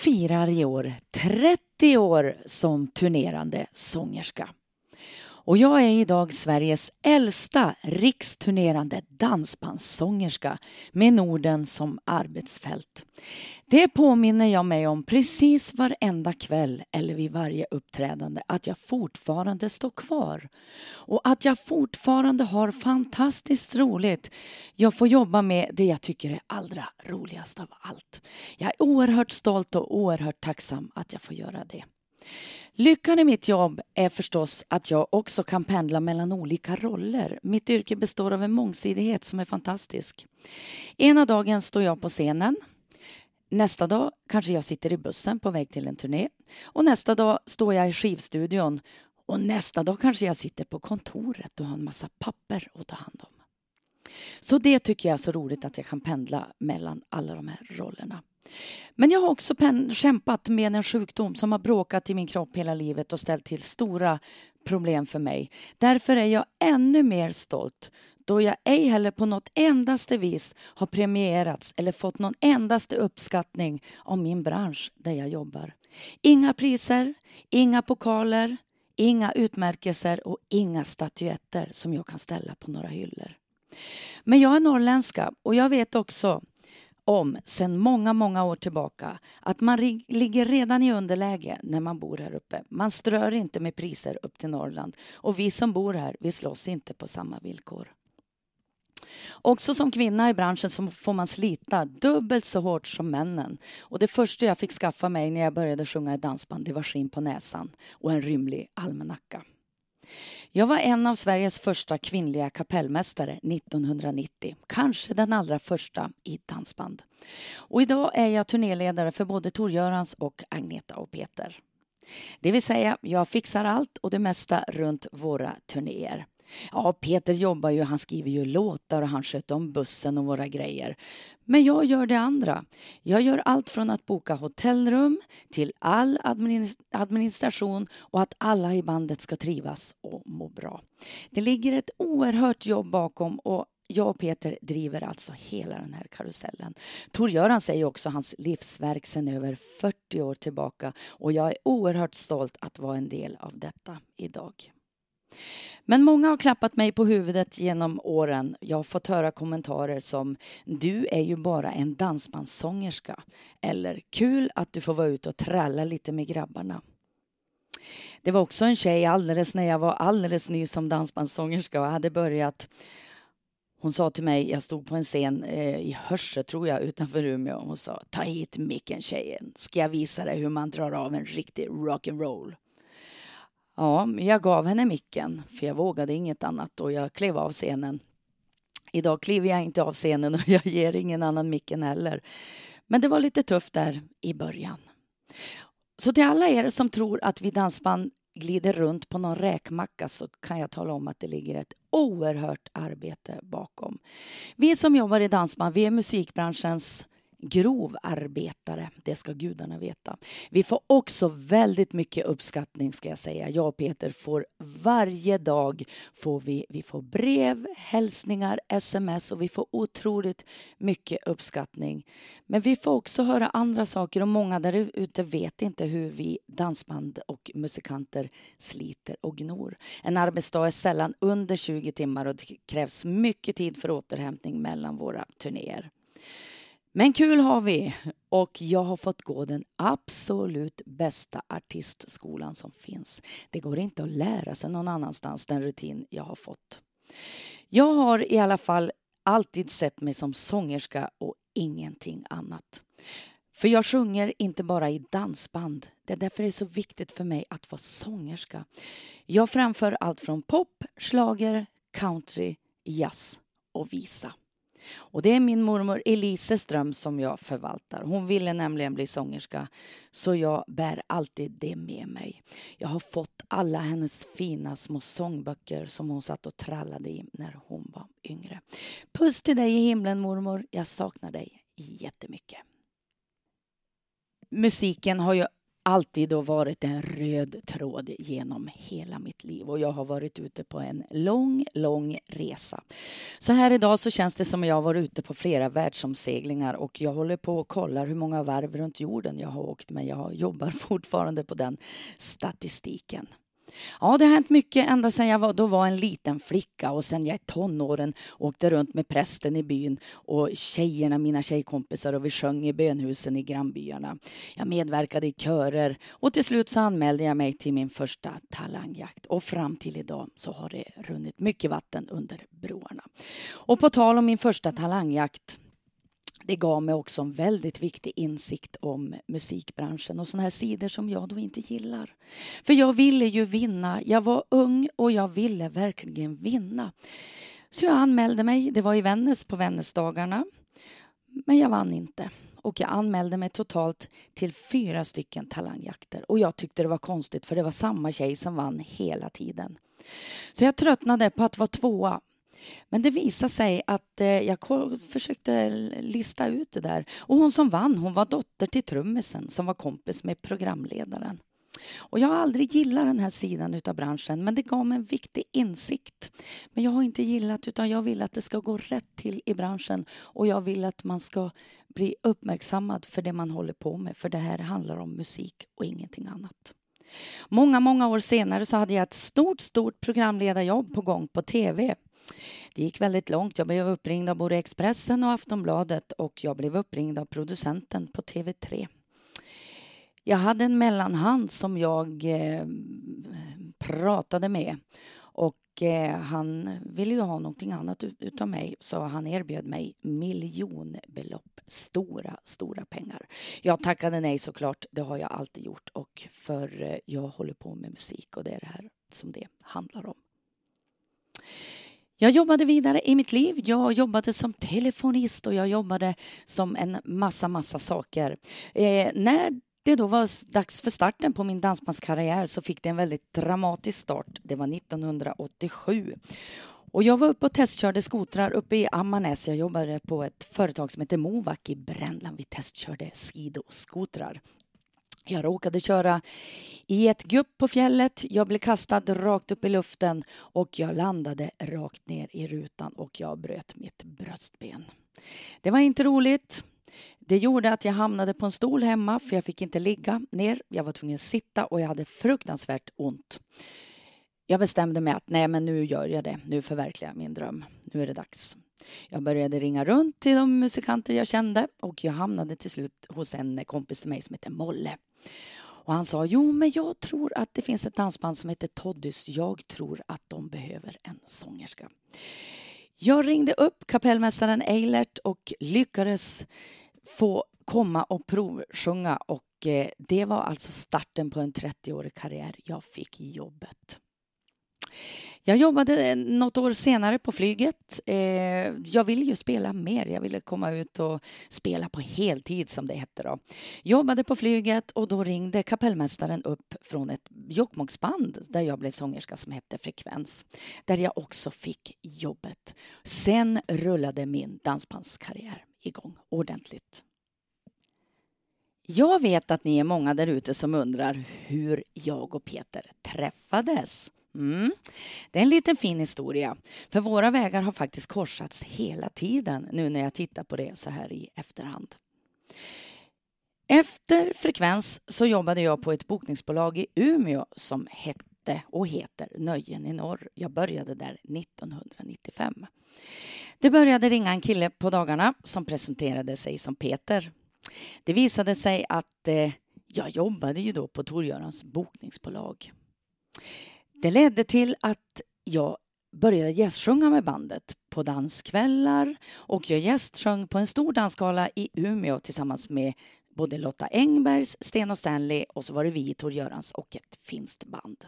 firar i år 30 år som turnerande sångerska. Och jag är idag Sveriges äldsta riksturnerande dansbandssångerska med Norden som arbetsfält. Det påminner jag mig om precis varenda kväll eller vid varje uppträdande att jag fortfarande står kvar. Och att jag fortfarande har fantastiskt roligt. Jag får jobba med det jag tycker är allra roligast av allt. Jag är oerhört stolt och oerhört tacksam att jag får göra det. Lyckan i mitt jobb är förstås att jag också kan pendla mellan olika roller. Mitt yrke består av en mångsidighet som är fantastisk. Ena dagen står jag på scenen. Nästa dag kanske jag sitter i bussen på väg till en turné. Och nästa dag står jag i skivstudion Och nästa dag kanske jag sitter på kontoret och har en massa papper att ta hand om. Så det tycker jag är så roligt att jag kan pendla mellan alla de här rollerna. Men jag har också kämpat med en sjukdom som har bråkat i min kropp hela livet och ställt till stora problem för mig. Därför är jag ännu mer stolt då jag ej heller på något endaste vis har premierats eller fått någon endaste uppskattning av min bransch där jag jobbar. Inga priser, inga pokaler, inga utmärkelser och inga statyetter som jag kan ställa på några hyllor. Men jag är norrländska och jag vet också om sedan många, många år tillbaka att man ligger redan i underläge när man bor här uppe. Man strör inte med priser upp till Norrland och vi som bor här, vi slåss inte på samma villkor. Också som kvinna i branschen så får man slita dubbelt så hårt som männen. Och det första jag fick skaffa mig när jag började sjunga i dansband, det var skinn på näsan och en rymlig almanacka. Jag var en av Sveriges första kvinnliga kapellmästare 1990. Kanske den allra första i dansband. Och idag är jag turnéledare för både Tor-Görans och Agneta och Peter. Det vill säga, jag fixar allt och det mesta runt våra turnéer. Ja, Peter jobbar ju, han skriver ju låtar och han sköter om bussen och våra grejer. Men jag gör det andra. Jag gör allt från att boka hotellrum till all administration och att alla i bandet ska trivas och må bra. Det ligger ett oerhört jobb bakom och jag och Peter driver alltså hela den här karusellen. Tor-Göran säger också hans livsverk sedan över 40 år tillbaka och jag är oerhört stolt att vara en del av detta idag. Men många har klappat mig på huvudet genom åren. Jag har fått höra kommentarer som Du är ju bara en dansbandssångerska. Eller Kul att du får vara ute och tralla lite med grabbarna. Det var också en tjej alldeles när jag var alldeles ny som dansbandssångerska och hade börjat hon sa till mig, jag stod på en scen eh, i Hörse tror jag utanför Umeå. Hon sa, ta hit micken tjejen, ska jag visa dig hur man drar av en riktig rock'n'roll. Ja, jag gav henne micken, för jag vågade inget annat och jag klev av scenen. Idag kliver jag inte av scenen och jag ger ingen annan micken heller. Men det var lite tufft där i början. Så till alla er som tror att vi dansband glider runt på någon räkmacka så kan jag tala om att det ligger ett oerhört arbete bakom. Vi som jobbar i dansband, vi är musikbranschens grovarbetare, det ska gudarna veta. Vi får också väldigt mycket uppskattning ska jag säga. Jag och Peter får varje dag får vi, vi får brev, hälsningar, sms och vi får otroligt mycket uppskattning. Men vi får också höra andra saker och många där ute vet inte hur vi dansband och musikanter sliter och gnor. En arbetsdag är sällan under 20 timmar och det krävs mycket tid för återhämtning mellan våra turnéer. Men kul har vi och jag har fått gå den absolut bästa artistskolan som finns. Det går inte att lära sig någon annanstans den rutin jag har fått. Jag har i alla fall alltid sett mig som sångerska och ingenting annat. För jag sjunger inte bara i dansband. Det är därför det är så viktigt för mig att vara sångerska. Jag framför allt från pop, slager, country, jazz och visa. Och det är min mormor Elises dröm som jag förvaltar. Hon ville nämligen bli sångerska, så jag bär alltid det med mig. Jag har fått alla hennes fina små sångböcker som hon satt och trallade i när hon var yngre. Puss till dig i himlen mormor, jag saknar dig jättemycket. Musiken har ju alltid då varit en röd tråd genom hela mitt liv och jag har varit ute på en lång, lång resa. Så här idag så känns det som att jag har varit ute på flera världsomseglingar och jag håller på och kollar hur många varv runt jorden jag har åkt men jag jobbar fortfarande på den statistiken. Ja, det har hänt mycket ända sedan jag var, då var en liten flicka och sen jag i tonåren åkte runt med prästen i byn och tjejerna, mina tjejkompisar och vi sjöng i bönhusen i grannbyarna. Jag medverkade i körer och till slut så anmälde jag mig till min första talangjakt och fram till idag så har det runnit mycket vatten under broarna. Och på tal om min första talangjakt det gav mig också en väldigt viktig insikt om musikbranschen och sådana här sidor som jag då inte gillar. För jag ville ju vinna. Jag var ung och jag ville verkligen vinna. Så jag anmälde mig. Det var i Vännäs på Vännäsdagarna. Men jag vann inte. och jag anmälde mig totalt till fyra stycken talangjakter och jag tyckte det var konstigt för det var samma tjej som vann hela tiden. Så jag tröttnade på att vara tvåa. Men det visade sig att eh, jag försökte lista ut det där och hon som vann hon var dotter till trummisen som var kompis med programledaren. Och jag har aldrig gillat den här sidan utav branschen men det gav mig en viktig insikt. Men jag har inte gillat utan jag vill att det ska gå rätt till i branschen och jag vill att man ska bli uppmärksammad för det man håller på med för det här handlar om musik och ingenting annat. Många, många år senare så hade jag ett stort, stort programledarjobb på gång på tv. Det gick väldigt långt. Jag blev uppringd av både Expressen och Aftonbladet och jag blev uppringd av producenten på TV3. Jag hade en mellanhand som jag eh, pratade med och eh, han ville ju ha någonting annat ut, utav mig så han erbjöd mig miljonbelopp, stora, stora pengar. Jag tackade nej såklart, det har jag alltid gjort och för eh, jag håller på med musik och det är det här som det handlar om. Jag jobbade vidare i mitt liv. Jag jobbade som telefonist och jag jobbade som en massa, massa saker. Eh, när det då var dags för starten på min dansbandskarriär så fick det en väldigt dramatisk start. Det var 1987. Och jag var uppe och testkörde skotrar uppe i Ammarnäs. Jag jobbade på ett företag som heter Movak i Brännland. Vi testkörde skidoskotrar. Jag råkade köra i ett gupp på fjället. Jag blev kastad rakt upp i luften och jag landade rakt ner i rutan och jag bröt mitt bröstben. Det var inte roligt. Det gjorde att jag hamnade på en stol hemma för jag fick inte ligga ner. Jag var tvungen att sitta och jag hade fruktansvärt ont. Jag bestämde mig att nej, men nu gör jag det. Nu förverkligar jag min dröm. Nu är det dags. Jag började ringa runt till de musikanter jag kände och jag hamnade till slut hos en kompis till mig som heter Molle. Och han sa, jo men jag tror att det finns ett dansband som heter Toddys. Jag tror att de behöver en sångerska. Jag ringde upp kapellmästaren Eilert och lyckades få komma och provsjunga och eh, det var alltså starten på en 30-årig karriär. Jag fick jobbet. Jag jobbade eh, något år senare på flyget. Eh, jag ville ju spela mer. Jag ville komma ut och spela på heltid som det hette då. Jobbade på flyget och då ringde kapellmästaren upp från ett Jokkmokksband där jag blev sångerska som hette Frekvens. Där jag också fick jobbet. Sen rullade min dansbandskarriär igång ordentligt. Jag vet att ni är många där ute som undrar hur jag och Peter träffades. Mm. Det är en liten fin historia, för våra vägar har faktiskt korsats hela tiden nu när jag tittar på det så här i efterhand. Efter Frekvens så jobbade jag på ett bokningsbolag i Umeå som hette och heter Nöjen i norr. Jag började där 1995. Det började ringa en kille på dagarna som presenterade sig som Peter. Det visade sig att eh, jag jobbade ju då på Torgörans bokningsbolag. Det ledde till att jag började gästsjunga med bandet på danskvällar och jag gästsjöng på en stor dansgala i Umeå tillsammans med både Lotta Engbergs, Sten och Stanley och så var det vi, Tor Görans och ett finskt band.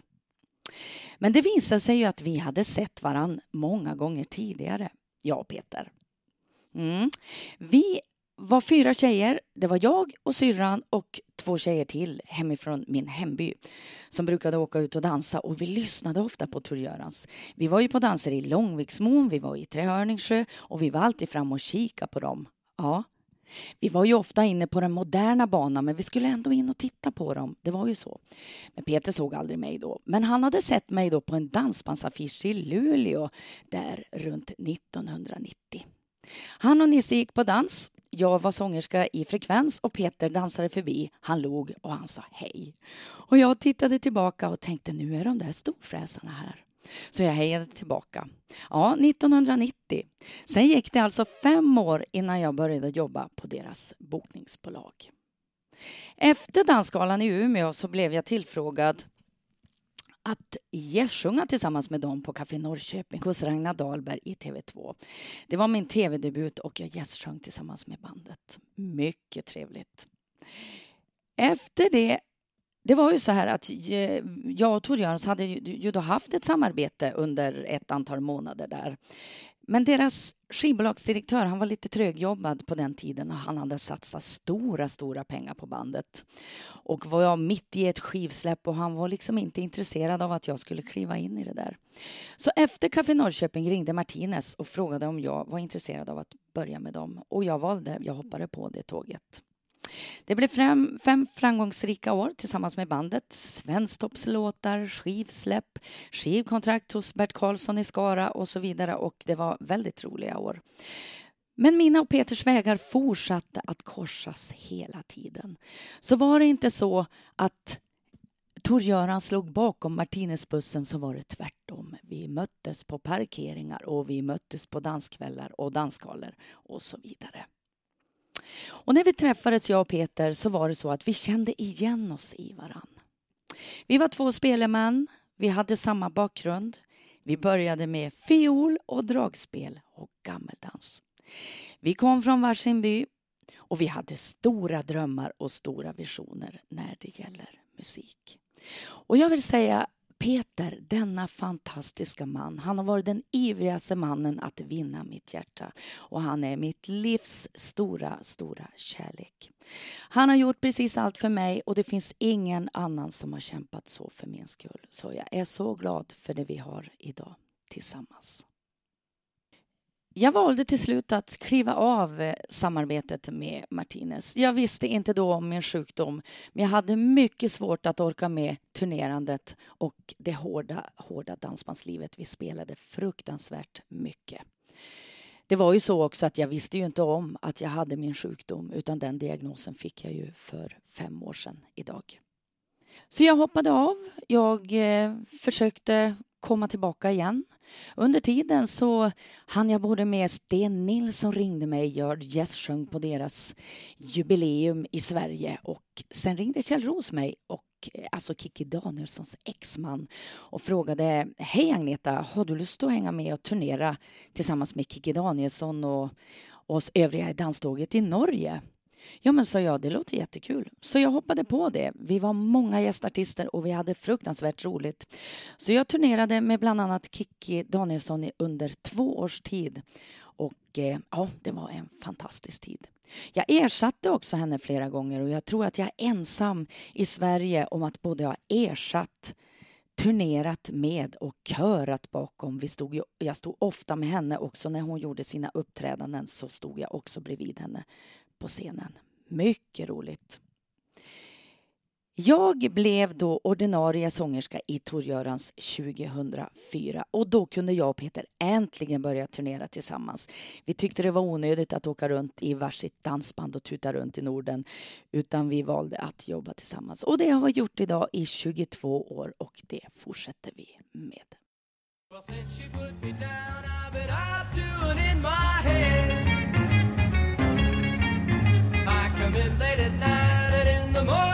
Men det visade sig ju att vi hade sett varann många gånger tidigare, jag och Peter. Mm. Vi var fyra tjejer. Det var jag och syrran och två tjejer till hemifrån min hemby som brukade åka ut och dansa och vi lyssnade ofta på Tor Görans. Vi var ju på danser i Långviksmon, vi var i Trehörningsjö och vi var alltid fram och kika på dem. Ja, vi var ju ofta inne på den moderna banan men vi skulle ändå in och titta på dem. Det var ju så. Men Peter såg aldrig mig då. Men han hade sett mig då på en dansbandsaffisch i Luleå där runt 1990. Han och Nisse gick på dans jag var sångerska i Frekvens och Peter dansade förbi. Han log och han sa hej. Och jag tittade tillbaka och tänkte nu är de där storfräsarna här. Så jag hejade tillbaka. Ja, 1990. Sen gick det alltså fem år innan jag började jobba på deras bokningsbolag. Efter Dansgalan i Umeå så blev jag tillfrågad att gästsjunga tillsammans med dem på Café Norrköping hos Ragnar Dahlberg i TV2. Det var min tv-debut och jag gästsjöng tillsammans med bandet. Mycket trevligt. Efter det det var ju så här att eh, jag och Tor Jörns hade ju då haft ett samarbete under ett antal månader där. Men deras skivbolagsdirektör, han var lite trögjobbad på den tiden och han hade satsat stora, stora pengar på bandet. Och var jag mitt i ett skivsläpp och han var liksom inte intresserad av att jag skulle kliva in i det där. Så efter Café Norrköping ringde Martinez och frågade om jag var intresserad av att börja med dem. Och jag valde, jag hoppade på det tåget. Det blev fem, fem framgångsrika år tillsammans med bandet. Svensktoppslåtar, skivsläpp, skivkontrakt hos Bert Karlsson i Skara och så vidare och det var väldigt roliga år. Men mina och Peters vägar fortsatte att korsas hela tiden. Så var det inte så att Tor-Göran slog bakom Martinezbussen så var det tvärtom. Vi möttes på parkeringar och vi möttes på danskvällar och dansgalor och så vidare. Och när vi träffades, jag och Peter, så var det så att vi kände igen oss i varann. Vi var två spelemän, vi hade samma bakgrund. Vi började med fiol och dragspel och gammeldans. Vi kom från varsin by och vi hade stora drömmar och stora visioner när det gäller musik. Och jag vill säga Peter, denna fantastiska man, han har varit den ivrigaste mannen att vinna mitt hjärta och han är mitt livs stora, stora kärlek. Han har gjort precis allt för mig och det finns ingen annan som har kämpat så för min skull. Så jag är så glad för det vi har idag tillsammans. Jag valde till slut att kliva av eh, samarbetet med Martinez. Jag visste inte då om min sjukdom, men jag hade mycket svårt att orka med turnerandet och det hårda, hårda dansbandslivet. Vi spelade fruktansvärt mycket. Det var ju så också att jag visste ju inte om att jag hade min sjukdom utan den diagnosen fick jag ju för fem år sedan idag. Så jag hoppade av. Jag eh, försökte komma tillbaka igen. Under tiden så hann jag både med Sten Nilsson ringde mig, jag gästsjöng på deras jubileum i Sverige och sen ringde Kjell Roos mig och eh, alltså Kikki Danielssons exman och frågade Hej Agneta, har du lust att hänga med och turnera tillsammans med Kikki Danielsson och oss övriga i danståget i Norge? Ja, men sa jag, det låter jättekul. Så jag hoppade på det. Vi var många gästartister och vi hade fruktansvärt roligt. Så jag turnerade med bland annat Kikki Danielsson under två års tid. Och eh, ja, det var en fantastisk tid. Jag ersatte också henne flera gånger och jag tror att jag är ensam i Sverige om att både ha ersatt turnerat med och körat bakom. Vi stod ju, jag stod ofta med henne också när hon gjorde sina uppträdanden så stod jag också bredvid henne på scenen. Mycket roligt. Jag blev då ordinarie sångerska i Tor-Görans 2004 och då kunde jag och Peter äntligen börja turnera tillsammans. Vi tyckte det var onödigt att åka runt i varsitt dansband och tuta runt i Norden utan vi valde att jobba tillsammans. Och det har vi gjort idag i 22 år och det fortsätter vi med. Well, come in late at night and in the morning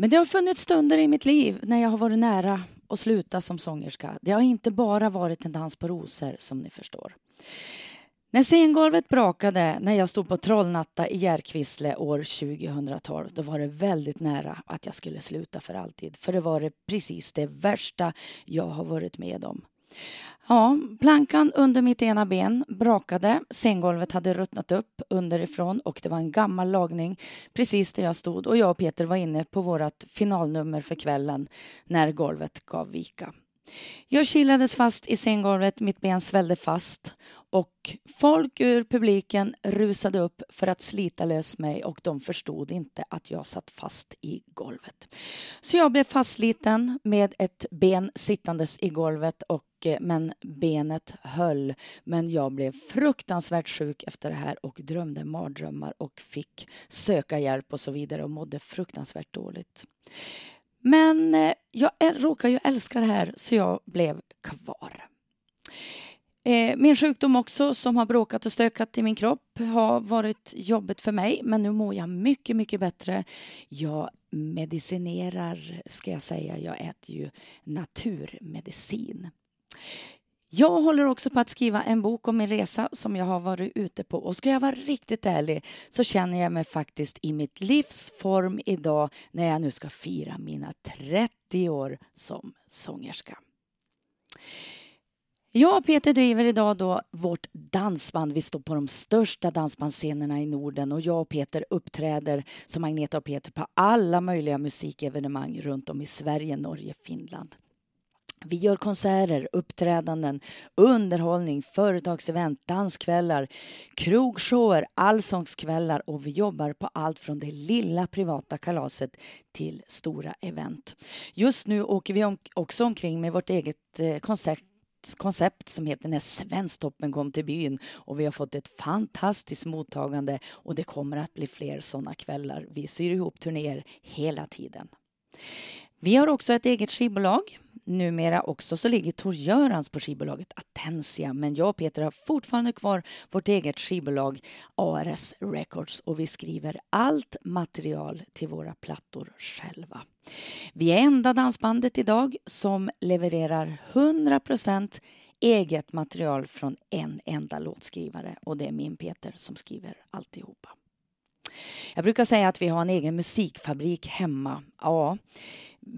Men det har funnits stunder i mitt liv när jag har varit nära att sluta som sångerska. Det har inte bara varit en dans på rosor, som ni förstår. När scengolvet brakade när jag stod på Trollnatta i Järkvissle år 2012 då var det väldigt nära att jag skulle sluta för alltid. För det var det precis det värsta jag har varit med om. Ja, plankan under mitt ena ben brakade. Scengolvet hade ruttnat upp underifrån och det var en gammal lagning precis där jag stod och jag och Peter var inne på vårt finalnummer för kvällen när golvet gav vika. Jag kilades fast i sänggolvet, mitt ben svällde fast och folk ur publiken rusade upp för att slita lös mig och de förstod inte att jag satt fast i golvet. Så jag blev fastsliten med ett ben sittandes i golvet och eh, men benet höll. Men jag blev fruktansvärt sjuk efter det här och drömde mardrömmar och fick söka hjälp och så vidare och mådde fruktansvärt dåligt. Men eh, jag råkar ju älska det här så jag blev kvar. Eh, min sjukdom också som har bråkat och stökat i min kropp har varit jobbigt för mig men nu mår jag mycket, mycket bättre. Jag medicinerar, ska jag säga. Jag äter ju naturmedicin. Jag håller också på att skriva en bok om min resa som jag har varit ute på och ska jag vara riktigt ärlig så känner jag mig faktiskt i mitt livs form idag när jag nu ska fira mina 30 år som sångerska. Jag och Peter driver idag då vårt dansband. Vi står på de största dansbandsscenerna i Norden och jag och Peter uppträder som Agneta och Peter på alla möjliga musikevenemang runt om i Sverige, Norge, Finland. Vi gör konserter, uppträdanden, underhållning, företagsevent, danskvällar, krogshower, allsångskvällar och vi jobbar på allt från det lilla privata kalaset till stora event. Just nu åker vi också omkring med vårt eget eh, koncept koncept koncept som heter När Svensktoppen kom till byn och vi har fått ett fantastiskt mottagande och det kommer att bli fler sådana kvällar. Vi syr ihop turnéer hela tiden. Vi har också ett eget skivbolag. Numera också så ligger Tor Görans på skivbolaget Atensia men jag och Peter har fortfarande kvar vårt eget skivbolag ARS Records och vi skriver allt material till våra plattor själva. Vi är enda dansbandet idag som levererar 100% eget material från en enda låtskrivare och det är min Peter som skriver alltihopa. Jag brukar säga att vi har en egen musikfabrik hemma. Ja,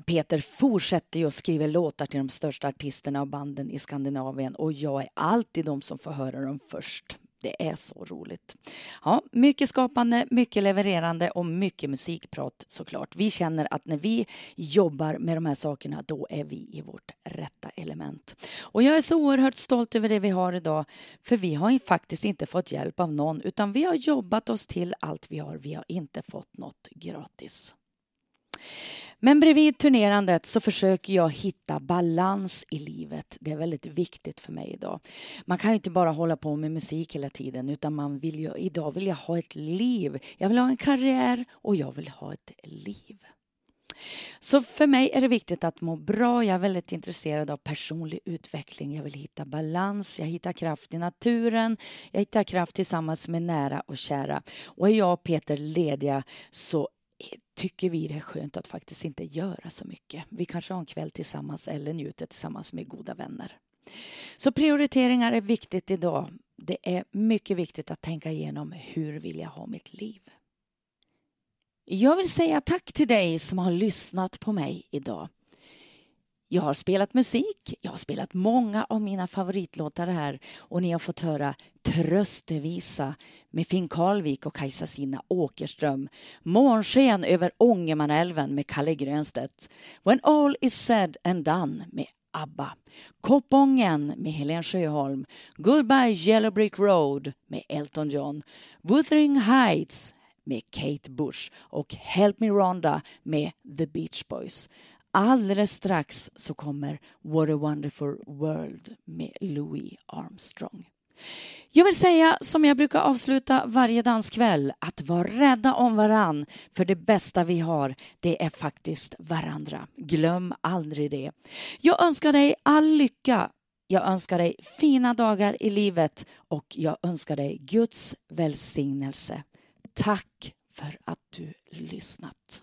Peter fortsätter ju att skriva låtar till de största artisterna och banden i Skandinavien och jag är alltid de som får höra dem först. Det är så roligt. Ja, mycket skapande, mycket levererande och mycket musikprat såklart. Vi känner att när vi jobbar med de här sakerna, då är vi i vårt rätta element. Och jag är så oerhört stolt över det vi har idag, för vi har faktiskt inte fått hjälp av någon, utan vi har jobbat oss till allt vi har. Vi har inte fått något gratis. Men bredvid turnerandet så försöker jag hitta balans i livet. Det är väldigt viktigt för mig idag. Man kan ju inte bara hålla på med musik hela tiden utan man vill ju, idag vill jag ha ett liv. Jag vill ha en karriär och jag vill ha ett liv. Så för mig är det viktigt att må bra. Jag är väldigt intresserad av personlig utveckling. Jag vill hitta balans, jag hittar kraft i naturen, jag hittar kraft tillsammans med nära och kära. Och är jag och Peter lediga så tycker vi det är skönt att faktiskt inte göra så mycket. Vi kanske har en kväll tillsammans eller njuter tillsammans med goda vänner. Så prioriteringar är viktigt idag. Det är mycket viktigt att tänka igenom hur vill jag ha mitt liv? Jag vill säga tack till dig som har lyssnat på mig idag. Jag har spelat musik, jag har spelat många av mina favoritlåtar här och ni har fått höra Tröstevisa med Finn Karlvik och Kajsa Sina Åkerström. Månsken över Ångermanälven med Kalle Grönstedt. When all is said and done med ABBA. Koppången med Helen Sjöholm. Goodbye Yellow Brick Road med Elton John. Wuthering Heights med Kate Bush och Help Me Ronda med The Beach Boys. Alldeles strax så kommer What a wonderful world med Louis Armstrong. Jag vill säga som jag brukar avsluta varje danskväll att vara rädda om varann för det bästa vi har det är faktiskt varandra. Glöm aldrig det. Jag önskar dig all lycka. Jag önskar dig fina dagar i livet och jag önskar dig Guds välsignelse. Tack för att du lyssnat.